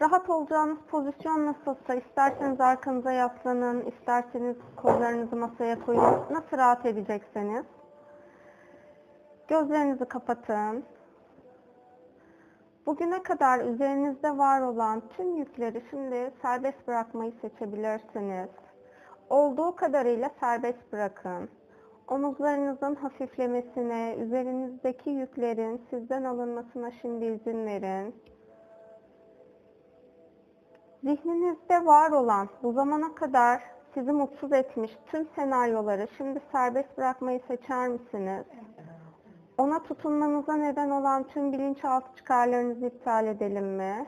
Rahat olacağınız pozisyon nasılsa, isterseniz arkanıza yaslanın, isterseniz kollarınızı masaya koyun. Nasıl rahat edecekseniz. Gözlerinizi kapatın. Bugüne kadar üzerinizde var olan tüm yükleri şimdi serbest bırakmayı seçebilirsiniz. Olduğu kadarıyla serbest bırakın. Omuzlarınızın hafiflemesine, üzerinizdeki yüklerin sizden alınmasına şimdi izin verin. Zihninizde var olan, bu zamana kadar sizi mutsuz etmiş tüm senaryoları şimdi serbest bırakmayı seçer misiniz? Ona tutunmanıza neden olan tüm bilinçaltı çıkarlarınızı iptal edelim mi?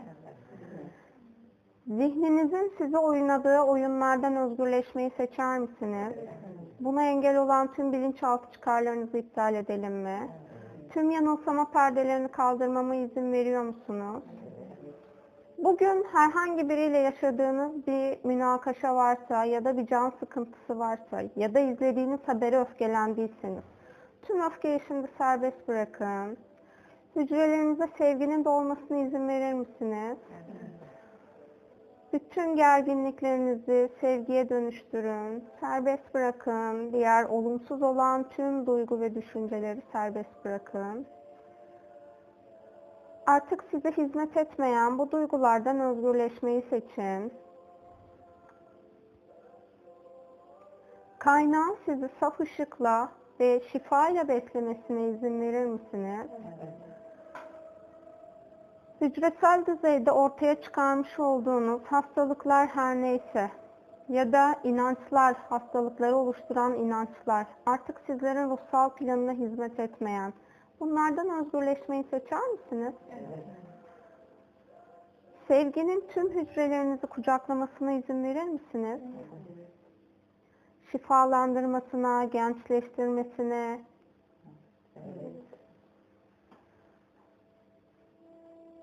Zihninizin size oynadığı oyunlardan özgürleşmeyi seçer misiniz? Buna engel olan tüm bilinçaltı çıkarlarınızı iptal edelim mi? Tüm yanılsama perdelerini kaldırmama izin veriyor musunuz? Bugün herhangi biriyle yaşadığınız bir münakaşa varsa ya da bir can sıkıntısı varsa ya da izlediğiniz habere öfkelendiyseniz tüm öfkeyi şimdi serbest bırakın. Hücrelerinize sevginin dolmasına izin verir misiniz? Bütün gerginliklerinizi sevgiye dönüştürün. Serbest bırakın. Diğer olumsuz olan tüm duygu ve düşünceleri serbest bırakın. Artık size hizmet etmeyen bu duygulardan özgürleşmeyi seçin. Kaynağın sizi saf ışıkla ve şifayla beslemesine izin verir misiniz? Hücresel düzeyde ortaya çıkarmış olduğunuz hastalıklar her neyse ya da inançlar, hastalıkları oluşturan inançlar artık sizlerin ruhsal planına hizmet etmeyen bunlardan özgürleşmeyi seçer misiniz? Sevginin tüm hücrelerinizi kucaklamasına izin verir misiniz? Şifalandırmasına, gençleştirmesine,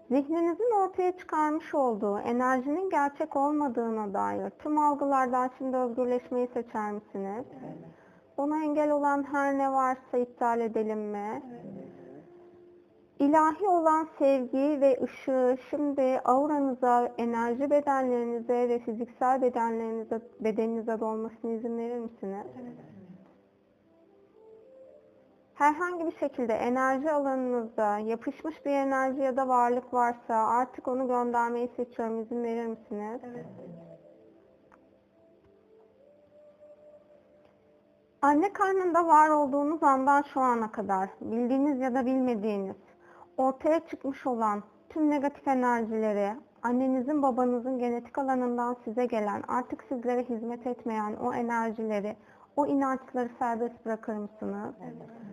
Zihninizin ortaya çıkarmış olduğu enerjinin gerçek olmadığına dair tüm algılardan şimdi özgürleşmeyi seçer misiniz? Ona engel olan her ne varsa iptal edelim mi? İlahi olan sevgi ve ışığı şimdi auranıza, enerji bedenlerinize ve fiziksel bedenlerinize, bedeninize dolmasına izin verir misiniz? Herhangi bir şekilde enerji alanınızda yapışmış bir enerji ya da varlık varsa artık onu göndermeyi seçiyorum. İzin verir misiniz? Evet. Anne karnında var olduğunuz andan şu ana kadar bildiğiniz ya da bilmediğiniz ortaya çıkmış olan tüm negatif enerjileri annenizin babanızın genetik alanından size gelen artık sizlere hizmet etmeyen o enerjileri o inançları serbest bırakır mısınız? Evet.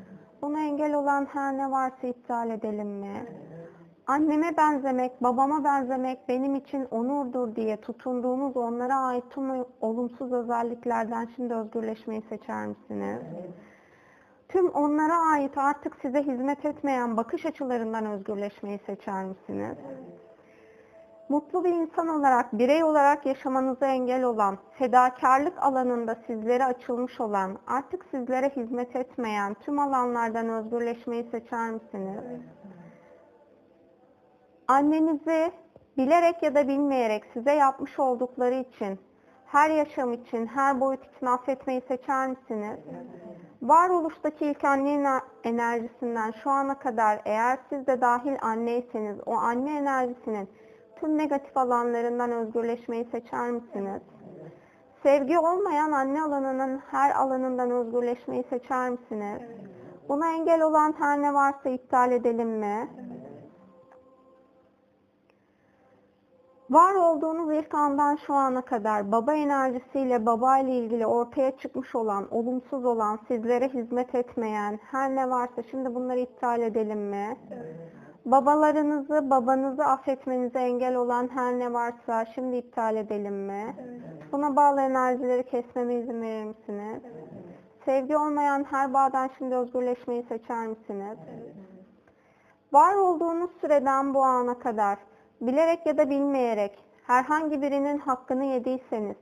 Buna engel olan her ne varsa iptal edelim mi? Anneme benzemek, babama benzemek benim için onurdur diye tutunduğunuz onlara ait tüm olumsuz özelliklerden şimdi özgürleşmeyi seçer misiniz? Tüm onlara ait artık size hizmet etmeyen bakış açılarından özgürleşmeyi seçer misiniz? Mutlu bir insan olarak, birey olarak yaşamanıza engel olan, fedakarlık alanında sizlere açılmış olan, artık sizlere hizmet etmeyen tüm alanlardan özgürleşmeyi seçer misiniz? Annenizi bilerek ya da bilmeyerek size yapmış oldukları için, her yaşam için, her boyut için affetmeyi seçer misiniz? Varoluştaki ilk anne enerjisinden şu ana kadar eğer siz de dahil anneyseniz o anne enerjisinin tüm negatif alanlarından özgürleşmeyi seçer misiniz? Sevgi olmayan anne alanının her alanından özgürleşmeyi seçer misiniz? Buna engel olan her ne varsa iptal edelim mi? Var olduğunuz ilk andan şu ana kadar baba enerjisiyle baba ile ilgili ortaya çıkmış olan, olumsuz olan, sizlere hizmet etmeyen her ne varsa şimdi bunları iptal edelim mi? Babalarınızı, babanızı affetmenize engel olan her ne varsa şimdi iptal edelim mi? Buna bağlı enerjileri kesmeme izin verir misiniz? Sevgi olmayan her bağdan şimdi özgürleşmeyi seçer misiniz? Var olduğunuz süreden bu ana kadar bilerek ya da bilmeyerek herhangi birinin hakkını yediyseniz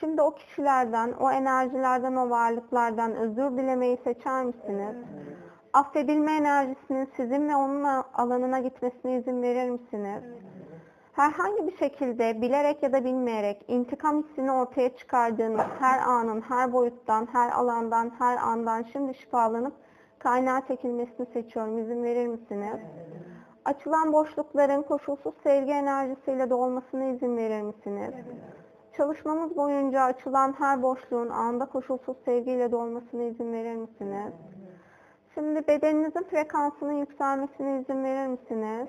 şimdi o kişilerden, o enerjilerden, o varlıklardan özür dilemeyi seçer misiniz? Affedilme enerjisinin sizin ve onun alanına gitmesine izin verir misiniz? Herhangi bir şekilde bilerek ya da bilmeyerek intikam hissini ortaya çıkardığınız her anın, her boyuttan, her alandan, her andan şimdi şifalanıp kaynağa çekilmesini seçiyorum. İzin verir misiniz? Açılan boşlukların koşulsuz sevgi enerjisiyle dolmasına izin verir misiniz? Çalışmamız boyunca açılan her boşluğun anda koşulsuz sevgiyle dolmasına izin verir misiniz? Şimdi bedeninizin frekansının yükselmesine izin verir misiniz?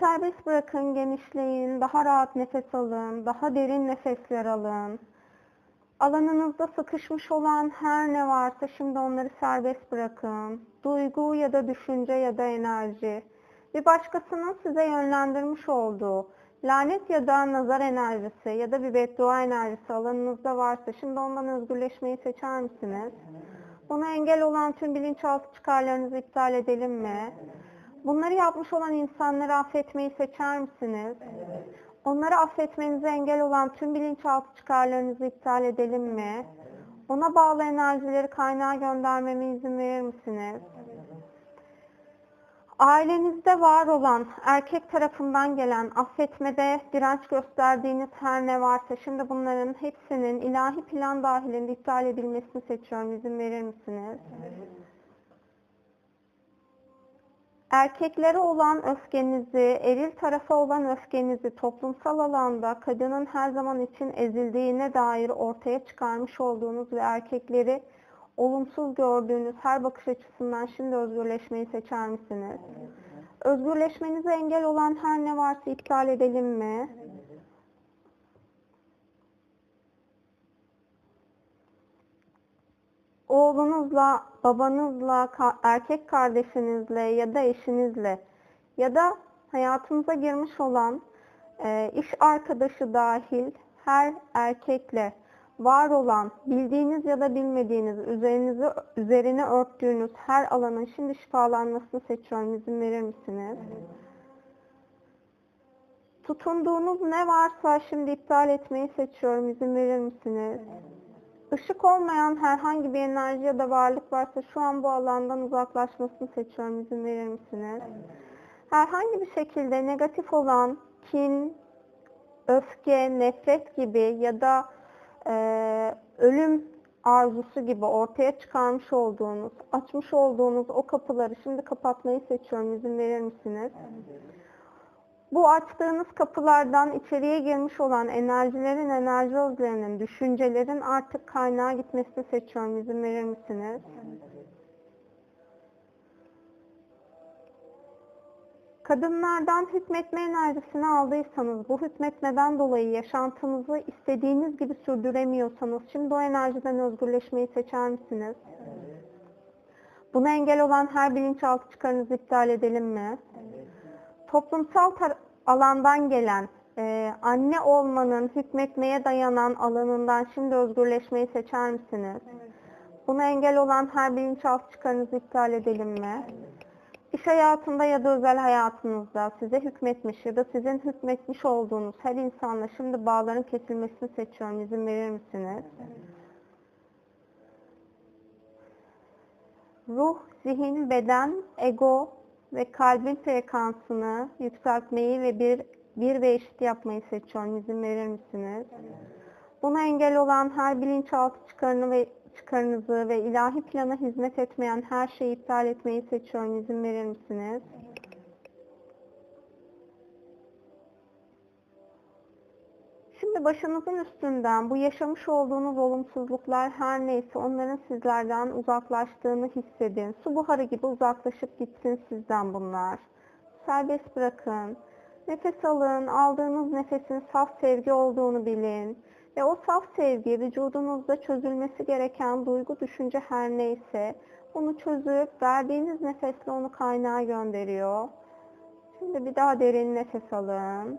Serbest bırakın, genişleyin, daha rahat nefes alın, daha derin nefesler alın. Alanınızda sıkışmış olan her ne varsa şimdi onları serbest bırakın. Duygu ya da düşünce ya da enerji. Bir başkasının size yönlendirmiş olduğu lanet ya da nazar enerjisi ya da bir beddua enerjisi alanınızda varsa şimdi ondan özgürleşmeyi seçer misiniz? Buna engel olan tüm bilinçaltı çıkarlarınızı iptal edelim mi? Bunları yapmış olan insanları affetmeyi seçer misiniz? Onları affetmenize engel olan tüm bilinçaltı çıkarlarınızı iptal edelim mi? Ona bağlı enerjileri kaynağa göndermeme izin verir misiniz? Ailenizde var olan erkek tarafından gelen affetmede direnç gösterdiğiniz her ne varsa şimdi bunların hepsinin ilahi plan dahilinde iptal edilmesini seçiyorum. İzin verir misiniz? Erkeklere olan öfkenizi, eril tarafa olan öfkenizi toplumsal alanda kadının her zaman için ezildiğine dair ortaya çıkarmış olduğunuz ve erkekleri olumsuz gördüğünüz her bakış açısından şimdi özgürleşmeyi seçer misiniz? Özgürleşmenize engel olan her ne varsa iptal edelim mi? Oğlunuzla, babanızla, erkek kardeşinizle ya da eşinizle ya da hayatınıza girmiş olan iş arkadaşı dahil her erkekle var olan, bildiğiniz ya da bilmediğiniz, üzerinizi üzerine örttüğünüz her alanın şimdi şifalanmasını seçiyorum. İzin verir misiniz? Tutunduğunuz ne varsa şimdi iptal etmeyi seçiyorum. İzin verir misiniz? Işık olmayan herhangi bir enerji ya da varlık varsa şu an bu alandan uzaklaşmasını seçiyorum. İzin verir misiniz? Herhangi bir şekilde negatif olan kin, öfke, nefret gibi ya da e, ölüm arzusu gibi ortaya çıkarmış olduğunuz, açmış olduğunuz o kapıları şimdi kapatmayı seçiyorum. İzin verir misiniz? Bu açtığınız kapılardan içeriye girmiş olan enerjilerin, enerji özlerinin, düşüncelerin artık kaynağa gitmesini seçiyorum. İzin verir misiniz? Kadınlardan hükmetme enerjisini aldıysanız, bu hükmetmeden dolayı yaşantınızı istediğiniz gibi sürdüremiyorsanız, şimdi o enerjiden özgürleşmeyi seçer misiniz? Buna engel olan her bilinçaltı çıkarınızı iptal edelim mi? Toplumsal alandan gelen, e, anne olmanın hükmetmeye dayanan alanından şimdi özgürleşmeyi seçer misiniz? Buna engel olan her bilinçaltı çıkarınızı iptal edelim mi? İş hayatında ya da özel hayatınızda size hükmetmiş ya da sizin hükmetmiş olduğunuz her insanla şimdi bağların kesilmesini seçiyorum. İzin verir misiniz? Ruh, zihin, beden, ego ve kalbin frekansını yükseltmeyi ve bir, bir ve eşit yapmayı seçiyorum. İzin verir misiniz? Buna engel olan her bilinçaltı çıkarını ve çıkarınızı ve ilahi plana hizmet etmeyen her şeyi iptal etmeyi seçiyorum. İzin verir misiniz? Şimdi başınızın üstünden bu yaşamış olduğunuz olumsuzluklar her neyse onların sizlerden uzaklaştığını hissedin. Su buharı gibi uzaklaşıp gitsin sizden bunlar. Serbest bırakın. Nefes alın. Aldığınız nefesin saf sevgi olduğunu bilin. Ve o saf sevgi vücudunuzda çözülmesi gereken duygu, düşünce her neyse bunu çözüp verdiğiniz nefesle onu kaynağa gönderiyor. Şimdi bir daha derin nefes alın.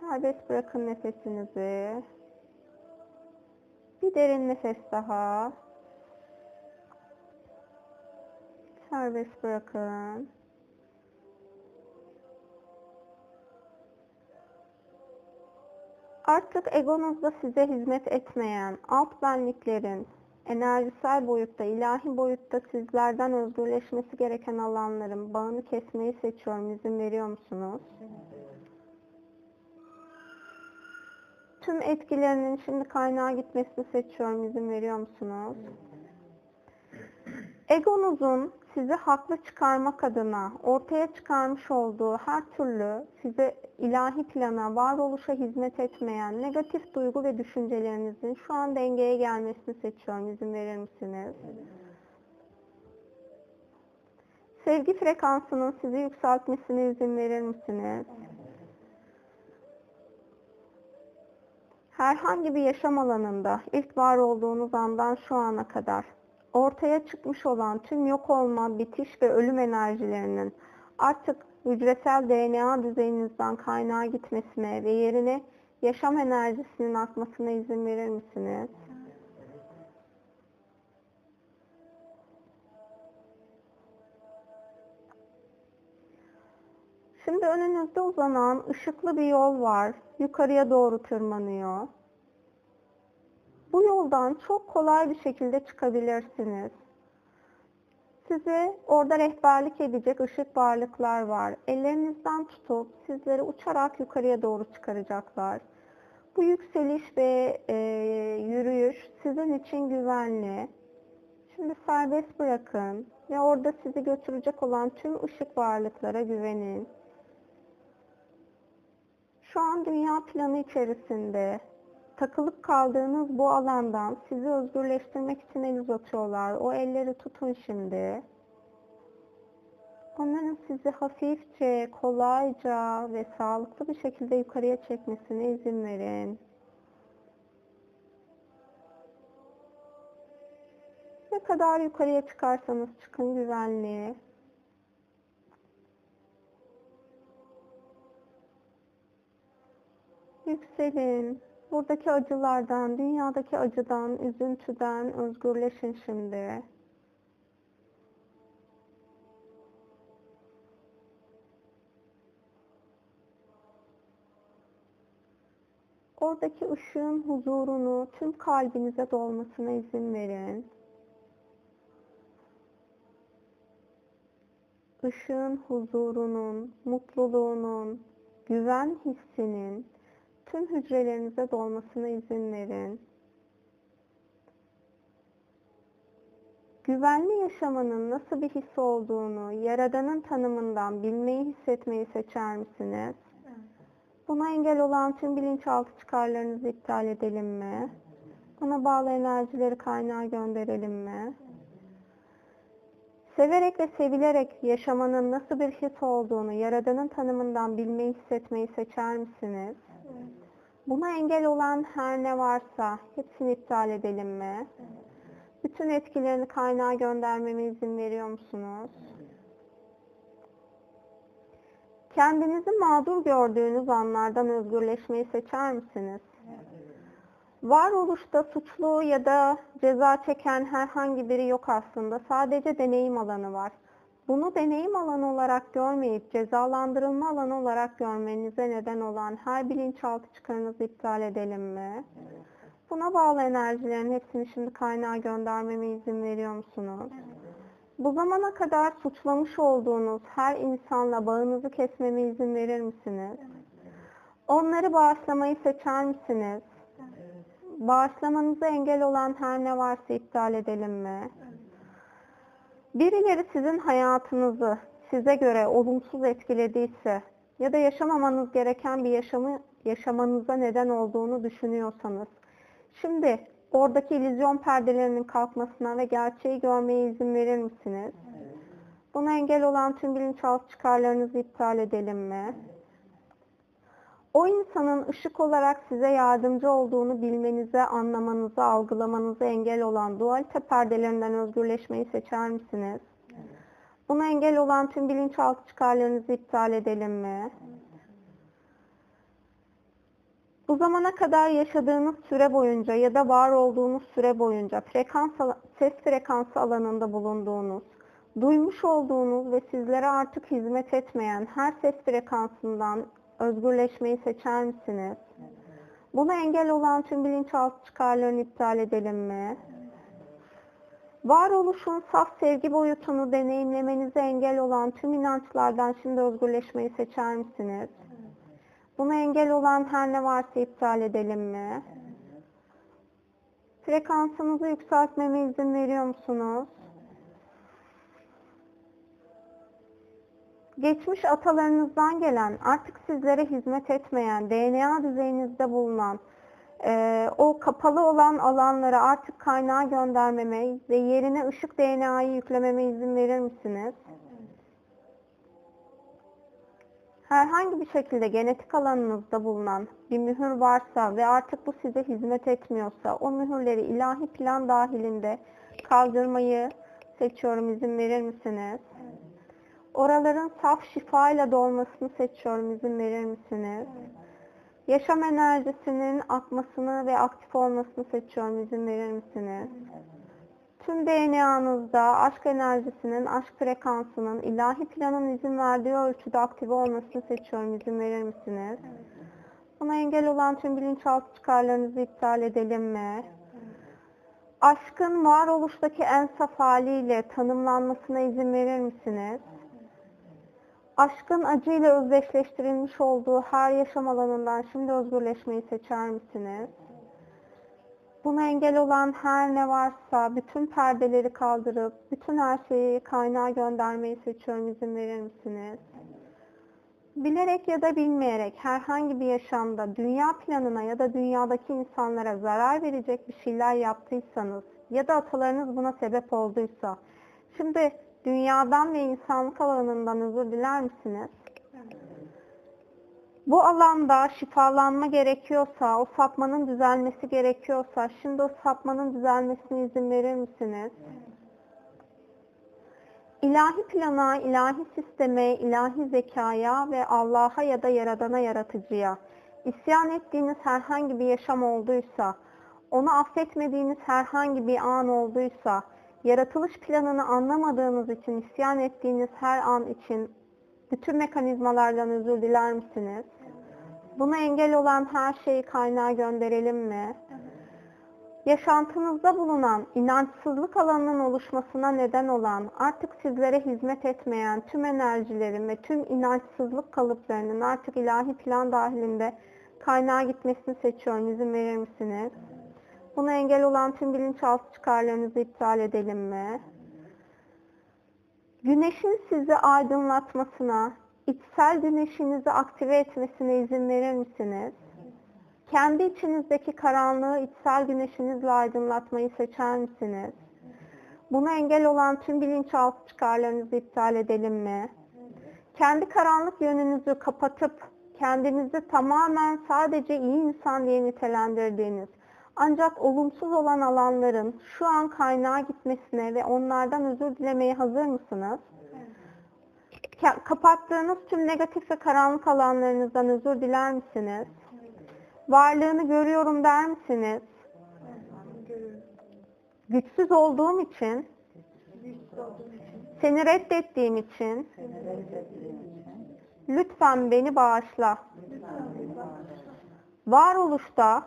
Serbest bırakın nefesinizi. Bir derin nefes daha. Serbest bırakın. Artık egonuzda size hizmet etmeyen alt benliklerin enerjisel boyutta, ilahi boyutta sizlerden özgürleşmesi gereken alanların bağını kesmeyi seçiyorum. İzin veriyor musunuz? Tüm etkilerinin şimdi kaynağa gitmesini seçiyorum. İzin veriyor musunuz? Egonuzun sizi haklı çıkarmak adına ortaya çıkarmış olduğu her türlü size ilahi plana, varoluşa hizmet etmeyen negatif duygu ve düşüncelerinizin şu an dengeye gelmesini seçiyorum. İzin verir misiniz? Sevgi frekansının sizi yükseltmesine izin verir misiniz? Herhangi bir yaşam alanında ilk var olduğunuz andan şu ana kadar ortaya çıkmış olan tüm yok olma, bitiş ve ölüm enerjilerinin artık hücresel DNA düzeyinizden kaynağa gitmesine ve yerine yaşam enerjisinin akmasına izin verir misiniz? Şimdi önünüzde uzanan ışıklı bir yol var. Yukarıya doğru tırmanıyor. Bu yoldan çok kolay bir şekilde çıkabilirsiniz. Size orada rehberlik edecek ışık varlıklar var. Ellerinizden tutup sizleri uçarak yukarıya doğru çıkaracaklar. Bu yükseliş ve e, yürüyüş sizin için güvenli. Şimdi serbest bırakın ve orada sizi götürecek olan tüm ışık varlıklara güvenin. Şu an dünya planı içerisinde takılıp kaldığınız bu alandan sizi özgürleştirmek için el uzatıyorlar. O elleri tutun şimdi. Onların sizi hafifçe, kolayca ve sağlıklı bir şekilde yukarıya çekmesine izin verin. Ne kadar yukarıya çıkarsanız çıkın güvenli. Yükselin. Buradaki acılardan, dünyadaki acıdan, üzüntüden özgürleşin şimdi. Oradaki ışığın huzurunu tüm kalbinize dolmasına izin verin. Işığın huzurunun, mutluluğunun, güven hissinin tüm hücrelerinize dolmasına izin verin. Güvenli yaşamanın nasıl bir his olduğunu Yaradan'ın tanımından bilmeyi hissetmeyi seçer misiniz? Buna engel olan tüm bilinçaltı çıkarlarınızı iptal edelim mi? Buna bağlı enerjileri kaynağa gönderelim mi? Severek ve sevilerek yaşamanın nasıl bir his olduğunu Yaradan'ın tanımından bilmeyi hissetmeyi seçer misiniz? Buna engel olan her ne varsa hepsini iptal edelim mi? Bütün etkilerini kaynağa göndermeme izin veriyor musunuz? Kendinizi mağdur gördüğünüz anlardan özgürleşmeyi seçer misiniz? Varoluşta suçlu ya da ceza çeken herhangi biri yok aslında. Sadece deneyim alanı var. Bunu deneyim alanı olarak görmeyip cezalandırılma alanı olarak görmenize neden olan her bilinçaltı çıkarınızı iptal edelim mi? Buna bağlı enerjilerin hepsini şimdi kaynağa göndermeme izin veriyor musunuz? Bu zamana kadar suçlamış olduğunuz her insanla bağınızı kesmeme izin verir misiniz? Onları bağışlamayı seçer misiniz? Bağışlamanıza engel olan her ne varsa iptal edelim mi? Birileri sizin hayatınızı size göre olumsuz etkilediyse ya da yaşamamanız gereken bir yaşamı yaşamanıza neden olduğunu düşünüyorsanız şimdi oradaki illüzyon perdelerinin kalkmasına ve gerçeği görmeye izin verir misiniz? Buna engel olan tüm bilinçaltı çıkarlarınızı iptal edelim mi? O insanın ışık olarak size yardımcı olduğunu bilmenize, anlamanıza, algılamanıza engel olan dualite perdelerinden özgürleşmeyi seçer misiniz? Buna engel olan tüm bilinçaltı çıkarlarınızı iptal edelim mi? Bu zamana kadar yaşadığınız süre boyunca ya da var olduğunuz süre boyunca frekans, ses frekansı alanında bulunduğunuz, duymuş olduğunuz ve sizlere artık hizmet etmeyen her ses frekansından özgürleşmeyi seçer misiniz? Buna engel olan tüm bilinçaltı çıkarlarını iptal edelim mi? Varoluşun saf sevgi boyutunu deneyimlemenize engel olan tüm inançlardan şimdi özgürleşmeyi seçer misiniz? Buna engel olan her ne varsa iptal edelim mi? Frekansınızı yükseltmeme izin veriyor musunuz? Geçmiş atalarınızdan gelen, artık sizlere hizmet etmeyen, DNA düzeyinizde bulunan, e, o kapalı olan alanlara artık kaynağı göndermeme ve yerine ışık DNA'yı yüklememe izin verir misiniz? Herhangi bir şekilde genetik alanınızda bulunan bir mühür varsa ve artık bu size hizmet etmiyorsa o mühürleri ilahi plan dahilinde kaldırmayı seçiyorum izin verir misiniz? Oraların saf şifayla dolmasını seçiyorum izin verir misiniz? Yaşam enerjisinin akmasını ve aktif olmasını seçiyorum izin verir misiniz? Tüm DNA'nızda aşk enerjisinin, aşk frekansının ilahi planın izin verdiği ölçüde aktive olmasını seçiyorum. izin verir misiniz? Buna engel olan tüm bilinçaltı çıkarlarınızı iptal edelim mi? Aşkın varoluştaki en saf haliyle tanımlanmasına izin verir misiniz? Aşkın acıyla özdeşleştirilmiş olduğu her yaşam alanından şimdi özgürleşmeyi seçer misiniz? Buna engel olan her ne varsa bütün perdeleri kaldırıp bütün her şeyi kaynağa göndermeyi seçiyorum. izin verir misiniz? Bilerek ya da bilmeyerek herhangi bir yaşamda dünya planına ya da dünyadaki insanlara zarar verecek bir şeyler yaptıysanız ya da atalarınız buna sebep olduysa şimdi dünyadan ve insanlık alanından özür diler misiniz? Bu alanda şifalanma gerekiyorsa, o sapmanın düzelmesi gerekiyorsa, şimdi o sapmanın düzelmesine izin verir misiniz? İlahi plana, ilahi sisteme, ilahi zekaya ve Allah'a ya da Yaradan'a, Yaratıcıya isyan ettiğiniz herhangi bir yaşam olduysa, onu affetmediğiniz herhangi bir an olduysa, yaratılış planını anlamadığınız için isyan ettiğiniz her an için bütün mekanizmalardan özür diler misiniz? Buna engel olan her şeyi kaynağa gönderelim mi? Yaşantınızda bulunan, inançsızlık alanının oluşmasına neden olan, artık sizlere hizmet etmeyen tüm enerjilerin ve tüm inançsızlık kalıplarının artık ilahi plan dahilinde kaynağa gitmesini seçiyorum. İzin verir misiniz? Buna engel olan tüm bilinçaltı çıkarlarınızı iptal edelim mi? Güneşin sizi aydınlatmasına, içsel güneşinizi aktive etmesine izin verir misiniz? Kendi içinizdeki karanlığı içsel güneşinizle aydınlatmayı seçer misiniz? Buna engel olan tüm bilinçaltı çıkarlarınızı iptal edelim mi? Kendi karanlık yönünüzü kapatıp kendinizi tamamen sadece iyi insan diye nitelendirdiğiniz ancak olumsuz olan alanların şu an kaynağa gitmesine ve onlardan özür dilemeye hazır mısınız? Kapattığınız tüm negatif ve karanlık alanlarınızdan özür diler misiniz? Varlığını görüyorum der misiniz? Güçsüz olduğum için, seni reddettiğim için, lütfen beni bağışla. Varoluşta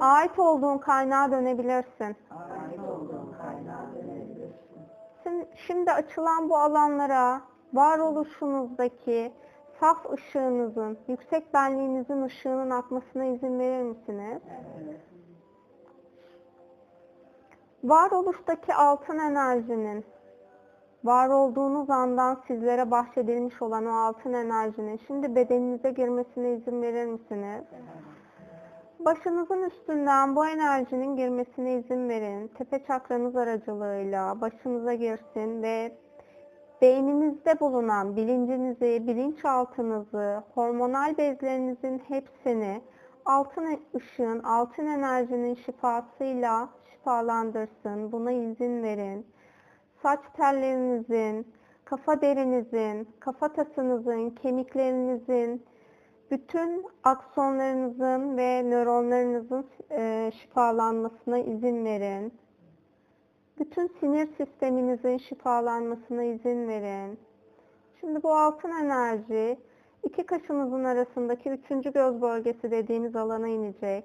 Ait olduğun kaynağa dönebilirsin. Şimdi, şimdi açılan bu alanlara varoluşunuzdaki saf ışığınızın, yüksek benliğinizin ışığının akmasına izin verir misiniz? Varoluştaki altın enerjinin, var olduğunuz andan sizlere bahşedilmiş olan o altın enerjinin şimdi bedeninize girmesine izin verir misiniz? Başınızın üstünden bu enerjinin girmesine izin verin. Tepe çakranız aracılığıyla başınıza girsin ve beyninizde bulunan bilincinizi, bilinçaltınızı, hormonal bezlerinizin hepsini altın ışığın, altın enerjinin şifasıyla şifalandırsın. Buna izin verin. Saç tellerinizin, kafa derinizin, kafatasınızın, kemiklerinizin, bütün aksonlarınızın ve nöronlarınızın e, şifalanmasına izin verin. Bütün sinir sisteminizin şifalanmasına izin verin. Şimdi bu altın enerji iki kaşınızın arasındaki üçüncü göz bölgesi dediğimiz alana inecek.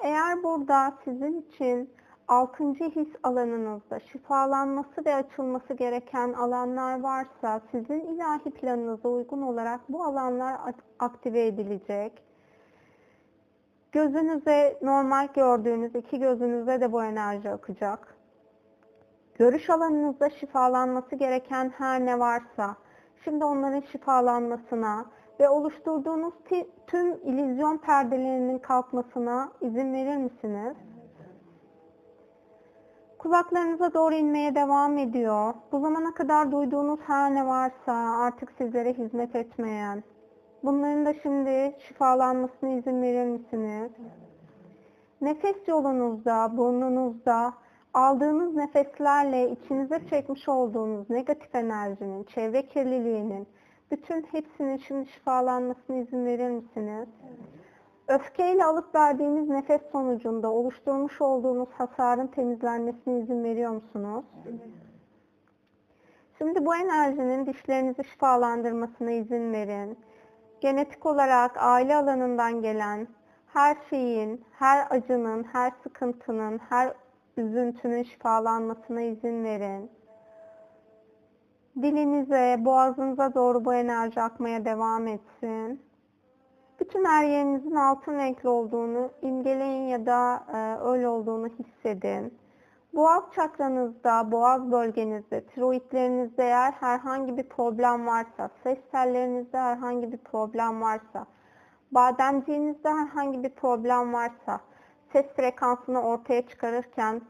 Eğer burada sizin için altıncı his alanınızda şifalanması ve açılması gereken alanlar varsa sizin ilahi planınıza uygun olarak bu alanlar aktive edilecek. Gözünüze normal gördüğünüz iki gözünüzde de bu enerji akacak. Görüş alanınızda şifalanması gereken her ne varsa şimdi onların şifalanmasına ve oluşturduğunuz tüm illüzyon perdelerinin kalkmasına izin verir misiniz? Kulaklarınıza doğru inmeye devam ediyor. Bu zamana kadar duyduğunuz her ne varsa artık sizlere hizmet etmeyen. Bunların da şimdi şifalanmasına izin verir misiniz? Nefes yolunuzda, burnunuzda aldığınız nefeslerle içinize çekmiş olduğunuz negatif enerjinin, çevre kirliliğinin, bütün hepsinin şimdi şifalanmasına izin verir misiniz? Öfkeyle alıp verdiğiniz nefes sonucunda oluşturmuş olduğunuz hasarın temizlenmesine izin veriyor musunuz? Şimdi bu enerjinin dişlerinizi şifalandırmasına izin verin. Genetik olarak aile alanından gelen her şeyin, her acının, her sıkıntının, her üzüntünün şifalanmasına izin verin. Dilinize, boğazınıza doğru bu enerji akmaya devam etsin. Bütün her altın renkli olduğunu imgeleyin ya da e, öyle olduğunu hissedin. Boğaz çakranızda, boğaz bölgenizde, tiroidlerinizde eğer herhangi bir problem varsa, ses tellerinizde herhangi bir problem varsa, bademciğinizde herhangi bir problem varsa, ses frekansını ortaya çıkarırken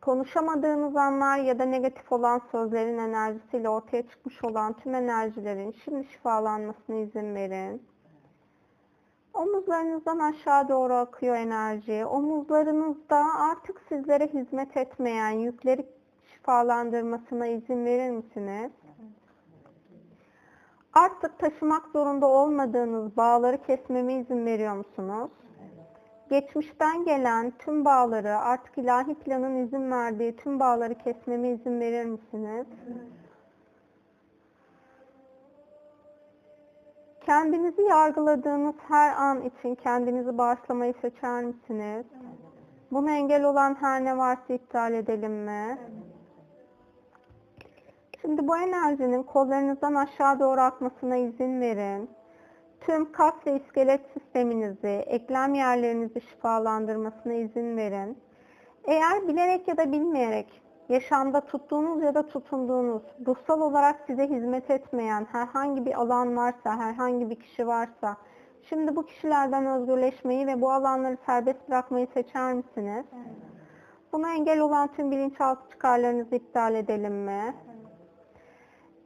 konuşamadığınız anlar ya da negatif olan sözlerin enerjisiyle ortaya çıkmış olan tüm enerjilerin şimdi şifalanmasına izin verin. Omuzlarınızdan aşağı doğru akıyor enerji. Omuzlarınızda artık sizlere hizmet etmeyen yükleri şifalandırmasına izin verir misiniz? Artık taşımak zorunda olmadığınız bağları kesmeme izin veriyor musunuz? Geçmişten gelen tüm bağları, artık ilahi planın izin verdiği tüm bağları kesmeme izin verir misiniz? Kendinizi yargıladığınız her an için kendinizi bağışlamayı seçer misiniz? Buna engel olan her ne varsa iptal edelim mi? Şimdi bu enerjinin kollarınızdan aşağı doğru akmasına izin verin. Tüm kas ve iskelet sisteminizi, eklem yerlerinizi şifalandırmasına izin verin. Eğer bilerek ya da bilmeyerek yaşamda tuttuğunuz ya da tutunduğunuz, ruhsal olarak size hizmet etmeyen herhangi bir alan varsa, herhangi bir kişi varsa, şimdi bu kişilerden özgürleşmeyi ve bu alanları serbest bırakmayı seçer misiniz? Buna engel olan tüm bilinçaltı çıkarlarınızı iptal edelim mi?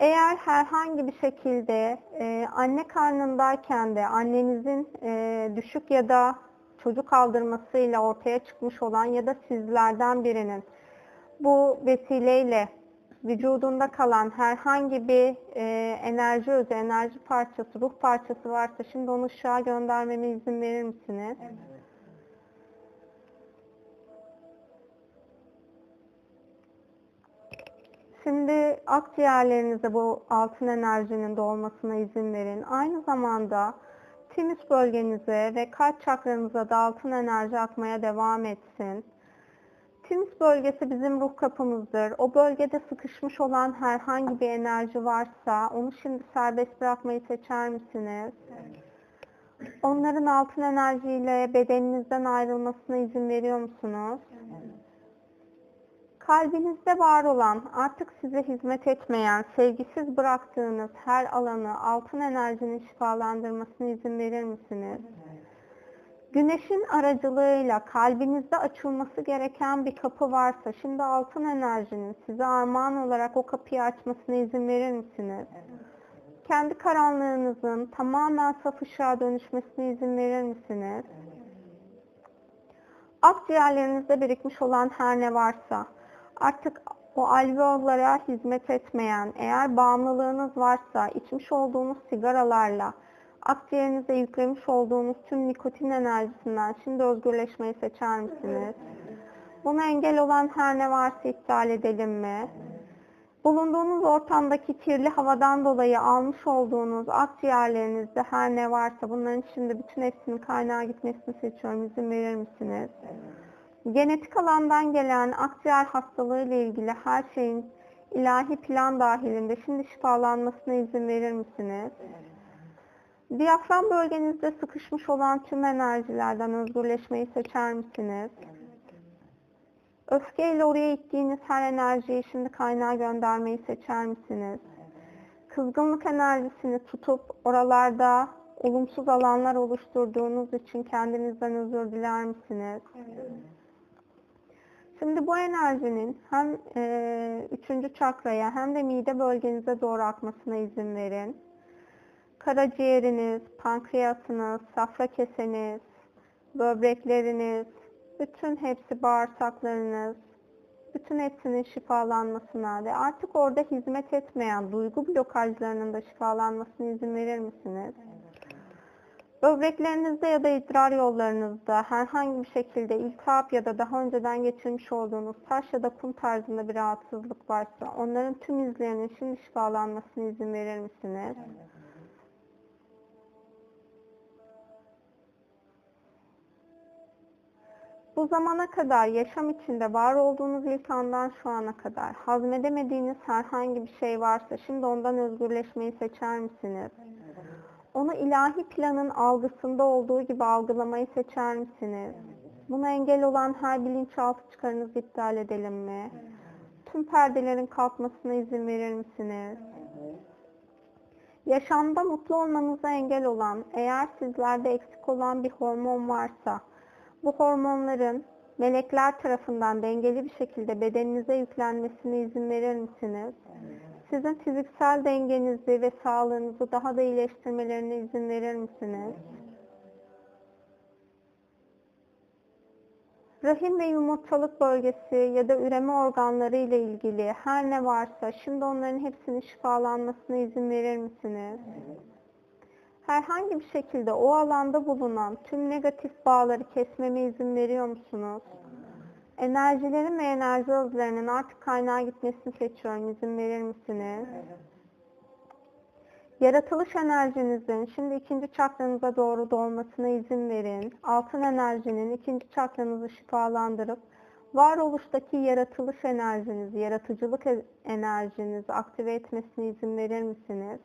Eğer herhangi bir şekilde e, anne karnındayken de annenizin e, düşük ya da çocuk aldırmasıyla ortaya çıkmış olan ya da sizlerden birinin bu vesileyle vücudunda kalan herhangi bir e, enerji özü, enerji parçası, ruh parçası varsa şimdi onu ışığa göndermeme izin verir misiniz? Evet. Şimdi akciğerlerinize bu altın enerjinin dolmasına izin verin. Aynı zamanda timus bölgenize ve kalp çakranıza da altın enerji akmaya devam etsin. Timus bölgesi bizim ruh kapımızdır. O bölgede sıkışmış olan herhangi bir enerji varsa onu şimdi serbest bırakmayı seçer misiniz? Onların altın enerjiyle bedeninizden ayrılmasına izin veriyor musunuz? Kalbinizde var olan, artık size hizmet etmeyen, sevgisiz bıraktığınız her alanı altın enerjinin şifalandırmasına izin verir misiniz? Güneşin aracılığıyla kalbinizde açılması gereken bir kapı varsa, şimdi altın enerjinin size armağan olarak o kapıyı açmasına izin verir misiniz? Kendi karanlığınızın tamamen saf ışığa dönüşmesine izin verir misiniz? Akciğerlerinizde birikmiş olan her ne varsa, artık o alveollara hizmet etmeyen, eğer bağımlılığınız varsa, içmiş olduğunuz sigaralarla, akciğerinize yüklemiş olduğunuz tüm nikotin enerjisinden şimdi özgürleşmeyi seçer misiniz? Buna engel olan her ne varsa iptal edelim mi? Bulunduğunuz ortamdaki kirli havadan dolayı almış olduğunuz akciğerlerinizde her ne varsa bunların şimdi bütün hepsinin kaynağa gitmesini seçiyorum. İzin verir misiniz? Genetik alandan gelen akciğer hastalığı ile ilgili her şeyin ilahi plan dahilinde şimdi şifalanmasına izin verir misiniz? Diyafram bölgenizde sıkışmış olan tüm enerjilerden özgürleşmeyi seçer misiniz? Öfkeyle oraya ittiğiniz her enerjiyi şimdi kaynağa göndermeyi seçer misiniz? Kızgınlık enerjisini tutup oralarda olumsuz alanlar oluşturduğunuz için kendinizden özür diler misiniz? Şimdi bu enerjinin hem e, üçüncü çakraya hem de mide bölgenize doğru akmasına izin verin. Karaciğeriniz, pankreasınız, safra keseniz, böbrekleriniz, bütün hepsi bağırsaklarınız, bütün hepsinin şifalanmasına ve artık orada hizmet etmeyen duygu blokajlarının da şifalanmasına izin verir misiniz? Böbreklerinizde ya da idrar yollarınızda herhangi bir şekilde iltihap ya da daha önceden geçirmiş olduğunuz taş ya da kum tarzında bir rahatsızlık varsa onların tüm izlerinin şimdi şifalanmasına izin verir misiniz? Bu zamana kadar yaşam içinde var olduğunuz ilk andan şu ana kadar hazmedemediğiniz herhangi bir şey varsa şimdi ondan özgürleşmeyi seçer misiniz? Onu ilahi planın algısında olduğu gibi algılamayı seçer misiniz? Buna engel olan her bilinçaltı çıkarınızı iptal edelim mi? Tüm perdelerin kalkmasına izin verir misiniz? Yaşamda mutlu olmanıza engel olan, eğer sizlerde eksik olan bir hormon varsa, bu hormonların melekler tarafından dengeli bir şekilde bedeninize yüklenmesine izin verir misiniz? Sizin fiziksel dengenizi ve sağlığınızı daha da iyileştirmelerine izin verir misiniz? Rahim ve yumurtalık bölgesi ya da üreme organları ile ilgili her ne varsa şimdi onların hepsinin şifalanmasına izin verir misiniz? Herhangi bir şekilde o alanda bulunan tüm negatif bağları kesmeme izin veriyor musunuz? Enerjilerin ve enerji hızlarının artık kaynağa gitmesini seçiyorum. İzin verir misiniz? Yaratılış enerjinizin şimdi ikinci çakranıza doğru dolmasına izin verin. Altın enerjinin ikinci çakranızı şifalandırıp varoluştaki yaratılış enerjinizi, yaratıcılık e- enerjinizi aktive etmesine izin verir misiniz?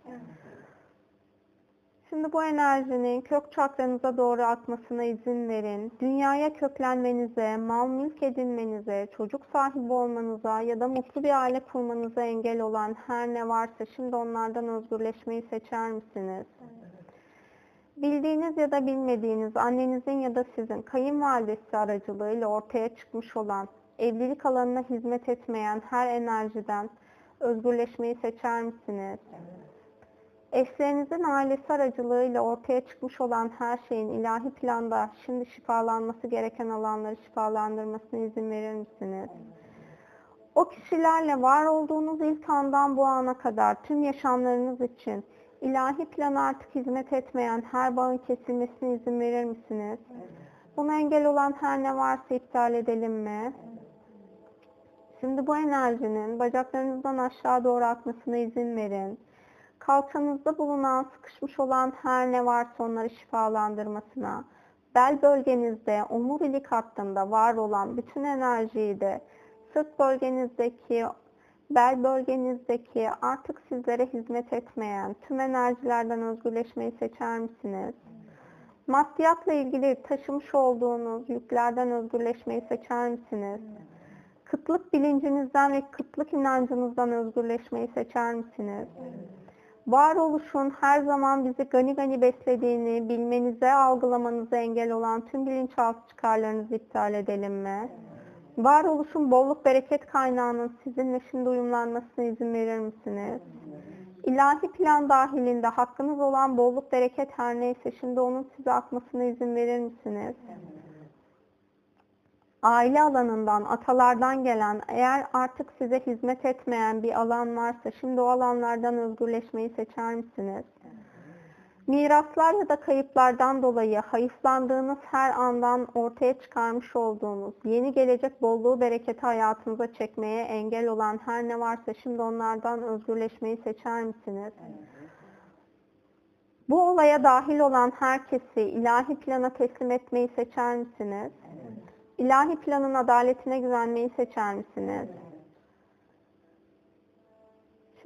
Şimdi bu enerjinin kök çakranıza doğru akmasına izin verin. Dünyaya köklenmenize, mal mülk edinmenize, çocuk sahibi olmanıza ya da mutlu bir aile kurmanıza engel olan her ne varsa şimdi onlardan özgürleşmeyi seçer misiniz? Bildiğiniz ya da bilmediğiniz annenizin ya da sizin kayınvalidesi aracılığıyla ortaya çıkmış olan evlilik alanına hizmet etmeyen her enerjiden özgürleşmeyi seçer misiniz? Eşlerinizin ailesi aracılığıyla ortaya çıkmış olan her şeyin ilahi planda şimdi şifalanması gereken alanları şifalandırmasına izin verir misiniz? O kişilerle var olduğunuz ilk andan bu ana kadar tüm yaşamlarınız için ilahi plana artık hizmet etmeyen her bağın kesilmesine izin verir misiniz? Buna engel olan her ne varsa iptal edelim mi? Şimdi bu enerjinin bacaklarınızdan aşağı doğru akmasına izin verin kalçanızda bulunan sıkışmış olan her ne varsa onları şifalandırmasına, bel bölgenizde, omurilik hattında var olan bütün enerjiyi de sırt bölgenizdeki, bel bölgenizdeki artık sizlere hizmet etmeyen tüm enerjilerden özgürleşmeyi seçer misiniz? Maddiyatla ilgili taşımış olduğunuz yüklerden özgürleşmeyi seçer misiniz? Kıtlık bilincinizden ve kıtlık inancınızdan özgürleşmeyi seçer misiniz? Varoluşun her zaman bizi gani gani beslediğini bilmenize, algılamanıza engel olan tüm bilinçaltı çıkarlarınızı iptal edelim mi? Varoluşun bolluk bereket kaynağının sizinle şimdi uyumlanmasına izin verir misiniz? İlahi plan dahilinde hakkınız olan bolluk bereket her neyse şimdi onun size akmasına izin verir misiniz? Aile alanından, atalardan gelen, eğer artık size hizmet etmeyen bir alan varsa şimdi o alanlardan özgürleşmeyi seçer misiniz? Miraslar ya da kayıplardan dolayı hayıflandığınız her andan ortaya çıkarmış olduğunuz yeni gelecek bolluğu bereketi hayatınıza çekmeye engel olan her ne varsa şimdi onlardan özgürleşmeyi seçer misiniz? Bu olaya dahil olan herkesi ilahi plana teslim etmeyi seçer misiniz? İlahi planın adaletine güvenmeyi seçer misiniz?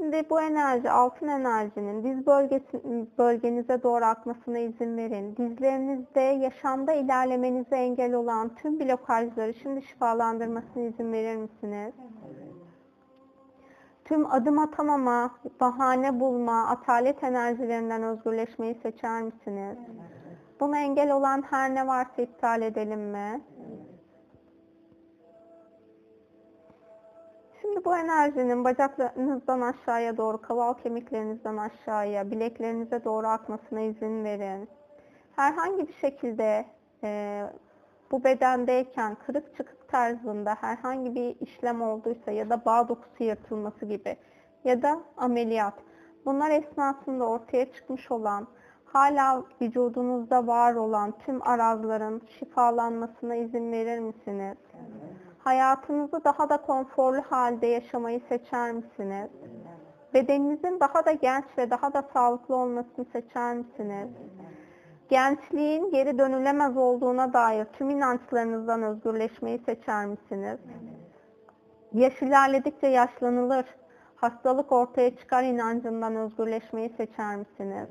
Şimdi bu enerji, altın enerjinin diz bölgesi, bölgenize doğru akmasına izin verin. Dizlerinizde yaşamda ilerlemenize engel olan tüm blokajları şimdi şifalandırmasına izin verir misiniz? Tüm adım atamama, bahane bulma, atalet enerjilerinden özgürleşmeyi seçer misiniz? Buna engel olan her ne varsa iptal edelim mi? Şimdi bu enerjinin bacaklarınızdan aşağıya doğru, kaval kemiklerinizden aşağıya, bileklerinize doğru akmasına izin verin. Herhangi bir şekilde e, bu bedendeyken kırık çıkık tarzında herhangi bir işlem olduysa ya da bağ dokusu yırtılması gibi ya da ameliyat. Bunlar esnasında ortaya çıkmış olan, hala vücudunuzda var olan tüm arazların şifalanmasına izin verir misiniz? Hayatınızı daha da konforlu halde yaşamayı seçer misiniz? Bedeninizin daha da genç ve daha da sağlıklı olmasını seçer misiniz? Gençliğin geri dönülemez olduğuna dair tüm inançlarınızdan özgürleşmeyi seçer misiniz? Yaş ilerledikçe yaşlanılır, hastalık ortaya çıkar inancından özgürleşmeyi seçer misiniz?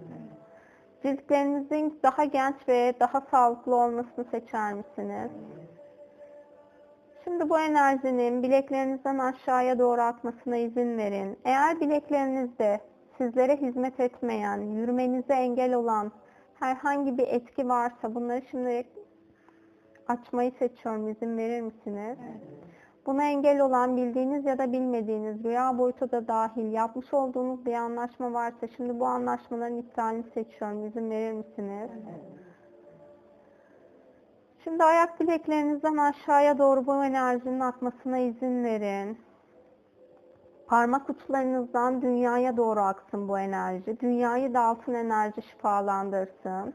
Ciltlerinizin daha genç ve daha sağlıklı olmasını seçer misiniz? Şimdi bu enerjinin bileklerinizden aşağıya doğru akmasına izin verin. Eğer bileklerinizde sizlere hizmet etmeyen, yürümenize engel olan herhangi bir etki varsa bunları şimdi açmayı seçiyorum. İzin verir misiniz? Buna engel olan bildiğiniz ya da bilmediğiniz rüya boyutu da dahil yapmış olduğunuz bir anlaşma varsa şimdi bu anlaşmaların iptalini seçiyorum. İzin verir misiniz? Şimdi ayak bileklerinizden aşağıya doğru bu enerjinin akmasına izin verin. Parmak uçlarınızdan dünyaya doğru aksın bu enerji. Dünyayı da altın enerji şifalandırsın.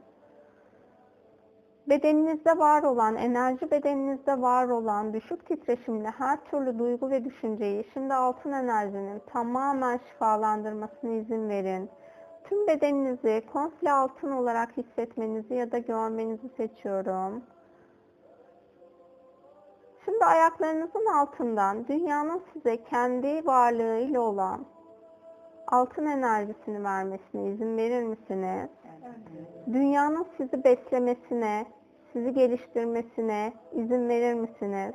Bedeninizde var olan, enerji bedeninizde var olan düşük titreşimli her türlü duygu ve düşünceyi şimdi altın enerjinin tamamen şifalandırmasına izin verin. Tüm bedeninizi komple altın olarak hissetmenizi ya da görmenizi seçiyorum. Şimdi ayaklarınızın altından dünyanın size kendi varlığıyla olan altın enerjisini vermesine izin verir misiniz? Dünyanın sizi beslemesine, sizi geliştirmesine izin verir misiniz?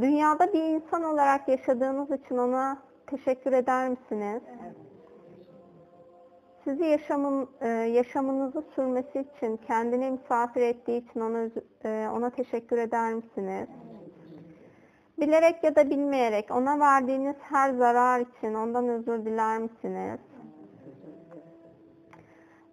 Dünyada bir insan olarak yaşadığınız için ona teşekkür eder misiniz? Sizi yaşamın, e, yaşamınızı sürmesi için, kendine misafir ettiği için ona, e, ona teşekkür eder misiniz? Bilerek ya da bilmeyerek ona verdiğiniz her zarar için ondan özür diler misiniz?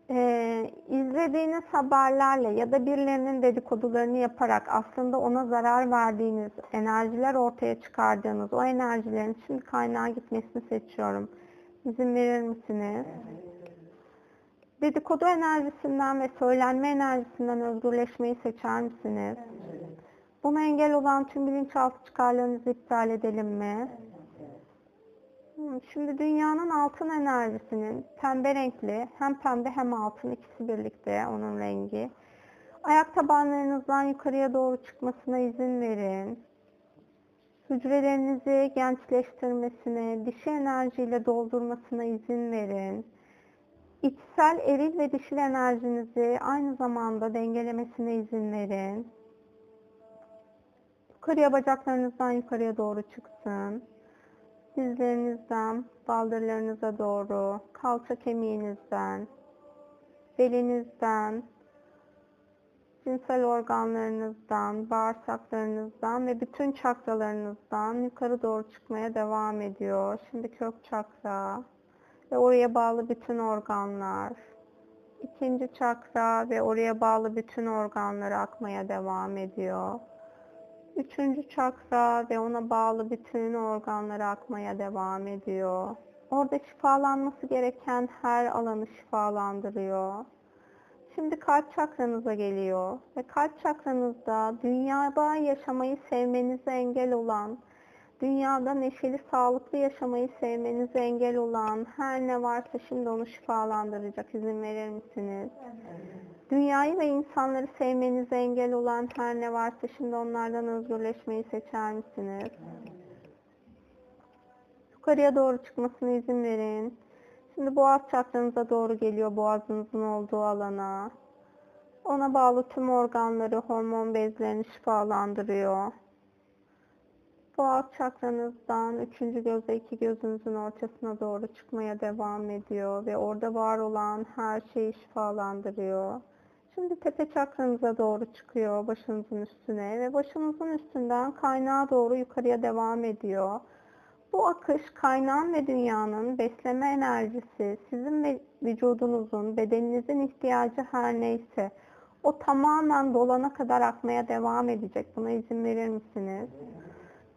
Ee, izlediğiniz haberlerle ya da birilerinin dedikodularını yaparak aslında ona zarar verdiğiniz enerjiler ortaya çıkardığınız o enerjilerin şimdi kaynağa gitmesini seçiyorum. İzin verir misiniz? Dedikodu enerjisinden ve söylenme enerjisinden özgürleşmeyi seçer misiniz? Buna engel olan tüm bilinçaltı çıkarlarınızı iptal edelim mi? Şimdi dünyanın altın enerjisinin pembe renkli, hem pembe hem altın ikisi birlikte onun rengi. Ayak tabanlarınızdan yukarıya doğru çıkmasına izin verin. Hücrelerinizi gençleştirmesine, dişi enerjiyle doldurmasına izin verin. İçsel eril ve dişil enerjinizi aynı zamanda dengelemesine izin verin. Yukarıya bacaklarınızdan yukarıya doğru çıksın. Dizlerinizden baldırlarınıza doğru, kalça kemiğinizden, belinizden, cinsel organlarınızdan, bağırsaklarınızdan ve bütün çakralarınızdan yukarı doğru çıkmaya devam ediyor. Şimdi kök çakra ve oraya bağlı bütün organlar. İkinci çakra ve oraya bağlı bütün organlar akmaya devam ediyor. Üçüncü çakra ve ona bağlı bütün organlara akmaya devam ediyor. Orada şifalanması gereken her alanı şifalandırıyor. Şimdi kalp çakranıza geliyor ve kalp çakranızda dünyada yaşamayı sevmenize engel olan, dünyada neşeli, sağlıklı yaşamayı sevmenize engel olan her ne varsa şimdi onu şifalandıracak izin verir misiniz? Dünyayı ve insanları sevmenize engel olan her ne varsa şimdi onlardan özgürleşmeyi seçer misiniz? Yukarıya doğru çıkmasına izin verin. Şimdi boğaz çakranıza doğru geliyor boğazınızın olduğu alana. Ona bağlı tüm organları, hormon bezlerini şifalandırıyor. Boğaz çakranızdan üçüncü göze iki gözünüzün ortasına doğru çıkmaya devam ediyor ve orada var olan her şeyi şifalandırıyor. Şimdi tepe çakranıza doğru çıkıyor başınızın üstüne ve başınızın üstünden kaynağa doğru yukarıya devam ediyor. Bu akış kaynağın ve dünyanın besleme enerjisi, sizin ve vücudunuzun, bedeninizin ihtiyacı her neyse o tamamen dolana kadar akmaya devam edecek. Buna izin verir misiniz?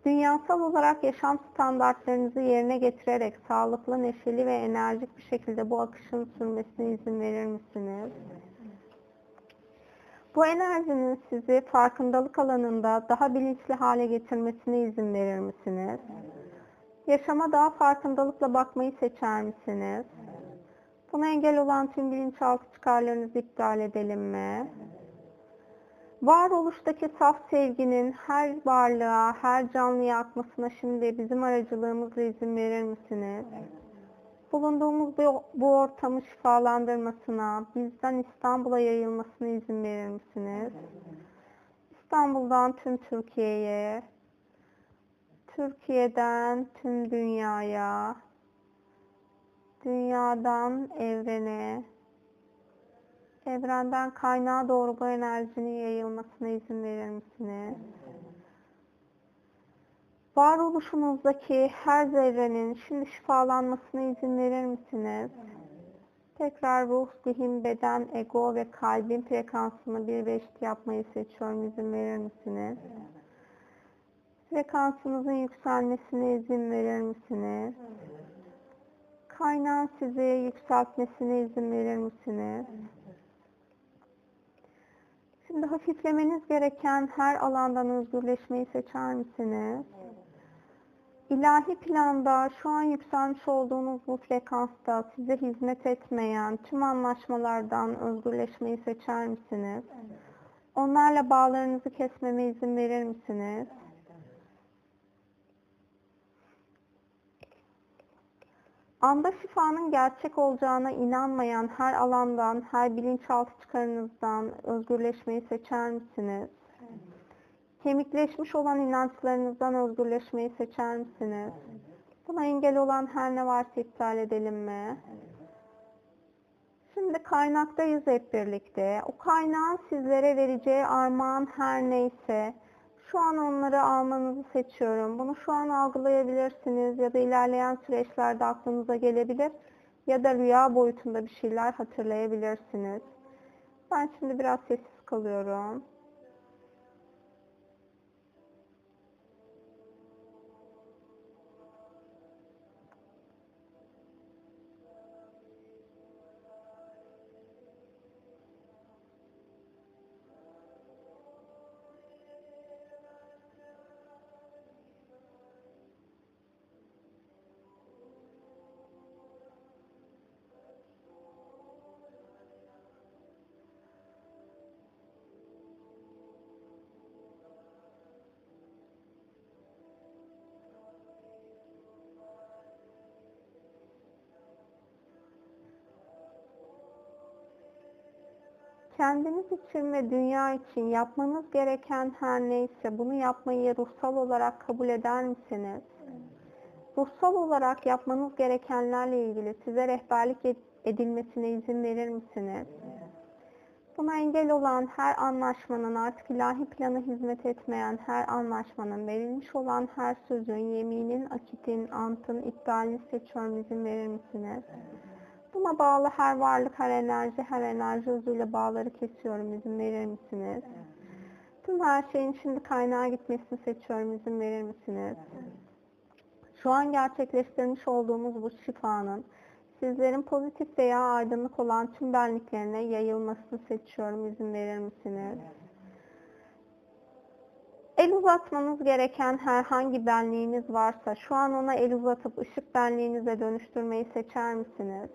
Dünyasal olarak yaşam standartlarınızı yerine getirerek sağlıklı, neşeli ve enerjik bir şekilde bu akışın sürmesine izin verir misiniz? Bu enerjinin sizi farkındalık alanında daha bilinçli hale getirmesine izin verir misiniz? Yaşama daha farkındalıkla bakmayı seçer misiniz? Buna engel olan tüm bilinçaltı çıkarlarınızı iptal edelim mi? Varoluştaki saf sevginin her varlığa, her canlıya akmasına şimdi bizim aracılığımızla izin verir misiniz? Bulunduğumuz bu, bu ortamı şifalandırmasına, bizden İstanbul'a yayılmasına izin verir misiniz? İstanbul'dan tüm Türkiye'ye, Türkiye'den tüm dünyaya, dünyadan evrene, evrenden kaynağa doğru bu enerjinin yayılmasına izin verir misiniz? Varoluşunuzdaki her zerrenin şimdi şifalanmasına izin verir misiniz? Tekrar ruh, zihin, beden, ego ve kalbin frekansını bir ve eşit yapmayı seçiyorum. İzin verir misiniz? Frekansınızın yükselmesine izin verir misiniz? Kaynağın sizi yükseltmesine izin verir misiniz? Şimdi hafiflemeniz gereken her alandan özgürleşmeyi seçer misiniz? İlahi planda şu an yükselmiş olduğunuz bu frekansta size hizmet etmeyen tüm anlaşmalardan özgürleşmeyi seçer misiniz? Onlarla bağlarınızı kesmeme izin verir misiniz? Anda şifanın gerçek olacağına inanmayan her alandan, her bilinçaltı çıkarınızdan özgürleşmeyi seçer misiniz? Kemikleşmiş olan inançlarınızdan özgürleşmeyi seçer misiniz? Buna engel olan her ne varsa iptal edelim mi? Şimdi kaynaktayız hep birlikte. O kaynağın sizlere vereceği armağan her neyse, şu an onları almanızı seçiyorum. Bunu şu an algılayabilirsiniz ya da ilerleyen süreçlerde aklınıza gelebilir ya da rüya boyutunda bir şeyler hatırlayabilirsiniz. Ben şimdi biraz sessiz kalıyorum. Kendiniz için ve dünya için yapmanız gereken her neyse bunu yapmayı ruhsal olarak kabul eder misiniz? Ruhsal olarak yapmanız gerekenlerle ilgili size rehberlik edilmesine izin verir misiniz? Buna engel olan her anlaşmanın, artık ilahi plana hizmet etmeyen her anlaşmanın, verilmiş olan her sözün, yeminin, akitin, antın, iptalini seçiyorum izin verir misiniz? Buna bağlı her varlık, her enerji, her enerji özüyle bağları kesiyorum. İzin verir misiniz? Tüm her şeyin şimdi kaynağa gitmesini seçiyorum. İzin verir misiniz? Şu an gerçekleştirmiş olduğumuz bu şifanın sizlerin pozitif veya aydınlık olan tüm benliklerine yayılmasını seçiyorum. İzin verir misiniz? El uzatmanız gereken herhangi benliğiniz varsa şu an ona el uzatıp ışık benliğinize dönüştürmeyi seçer misiniz?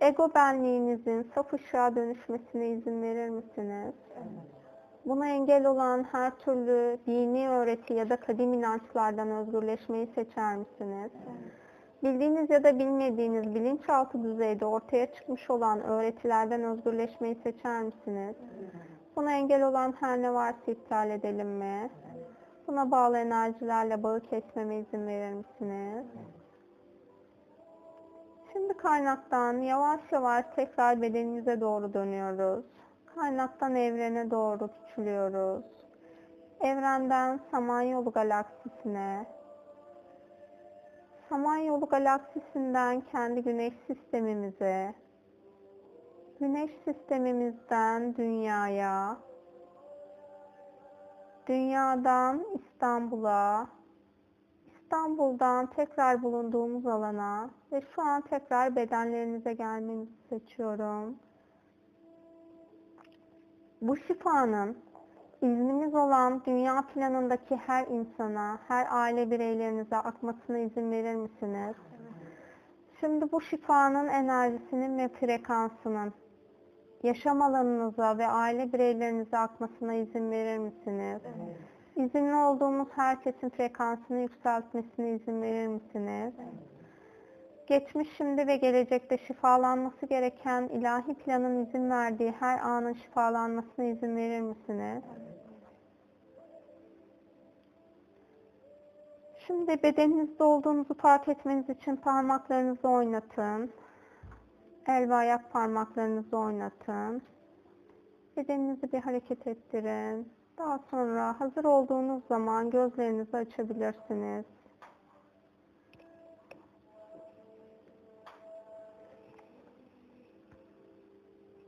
Ego benliğinizin saf ışığa dönüşmesine izin verir misiniz? Buna engel olan her türlü dini öğreti ya da kadim inançlardan özgürleşmeyi seçer misiniz? Bildiğiniz ya da bilmediğiniz bilinçaltı düzeyde ortaya çıkmış olan öğretilerden özgürleşmeyi seçer misiniz? Buna engel olan her ne varsa iptal edelim mi? Buna bağlı enerjilerle bağı kesmeme izin verir misiniz? Şimdi kaynaktan yavaş yavaş tekrar bedenimize doğru dönüyoruz. Kaynaktan evrene doğru küçülüyoruz. Evrenden Samanyolu galaksisine, Samanyolu galaksisinden kendi güneş sistemimize, güneş sistemimizden dünyaya, dünyadan İstanbul'a, İstanbul'dan tekrar bulunduğumuz alana ve şu an tekrar bedenlerinize gelmenizi seçiyorum. Bu şifanın iznimiz olan dünya planındaki her insana, her aile bireylerinize akmasına izin verir misiniz? Şimdi bu şifanın enerjisinin ve frekansının yaşam alanınıza ve aile bireylerinize akmasına izin verir misiniz? İzinli olduğumuz herkesin frekansını yükseltmesine izin verir misiniz? Geçmiş, şimdi ve gelecekte şifalanması gereken ilahi planın izin verdiği her anın şifalanmasına izin verir misiniz? Şimdi bedeninizde olduğunuzu fark etmeniz için parmaklarınızı oynatın. El ve ayak parmaklarınızı oynatın. Bedeninizi bir hareket ettirin. Daha sonra hazır olduğunuz zaman gözlerinizi açabilirsiniz.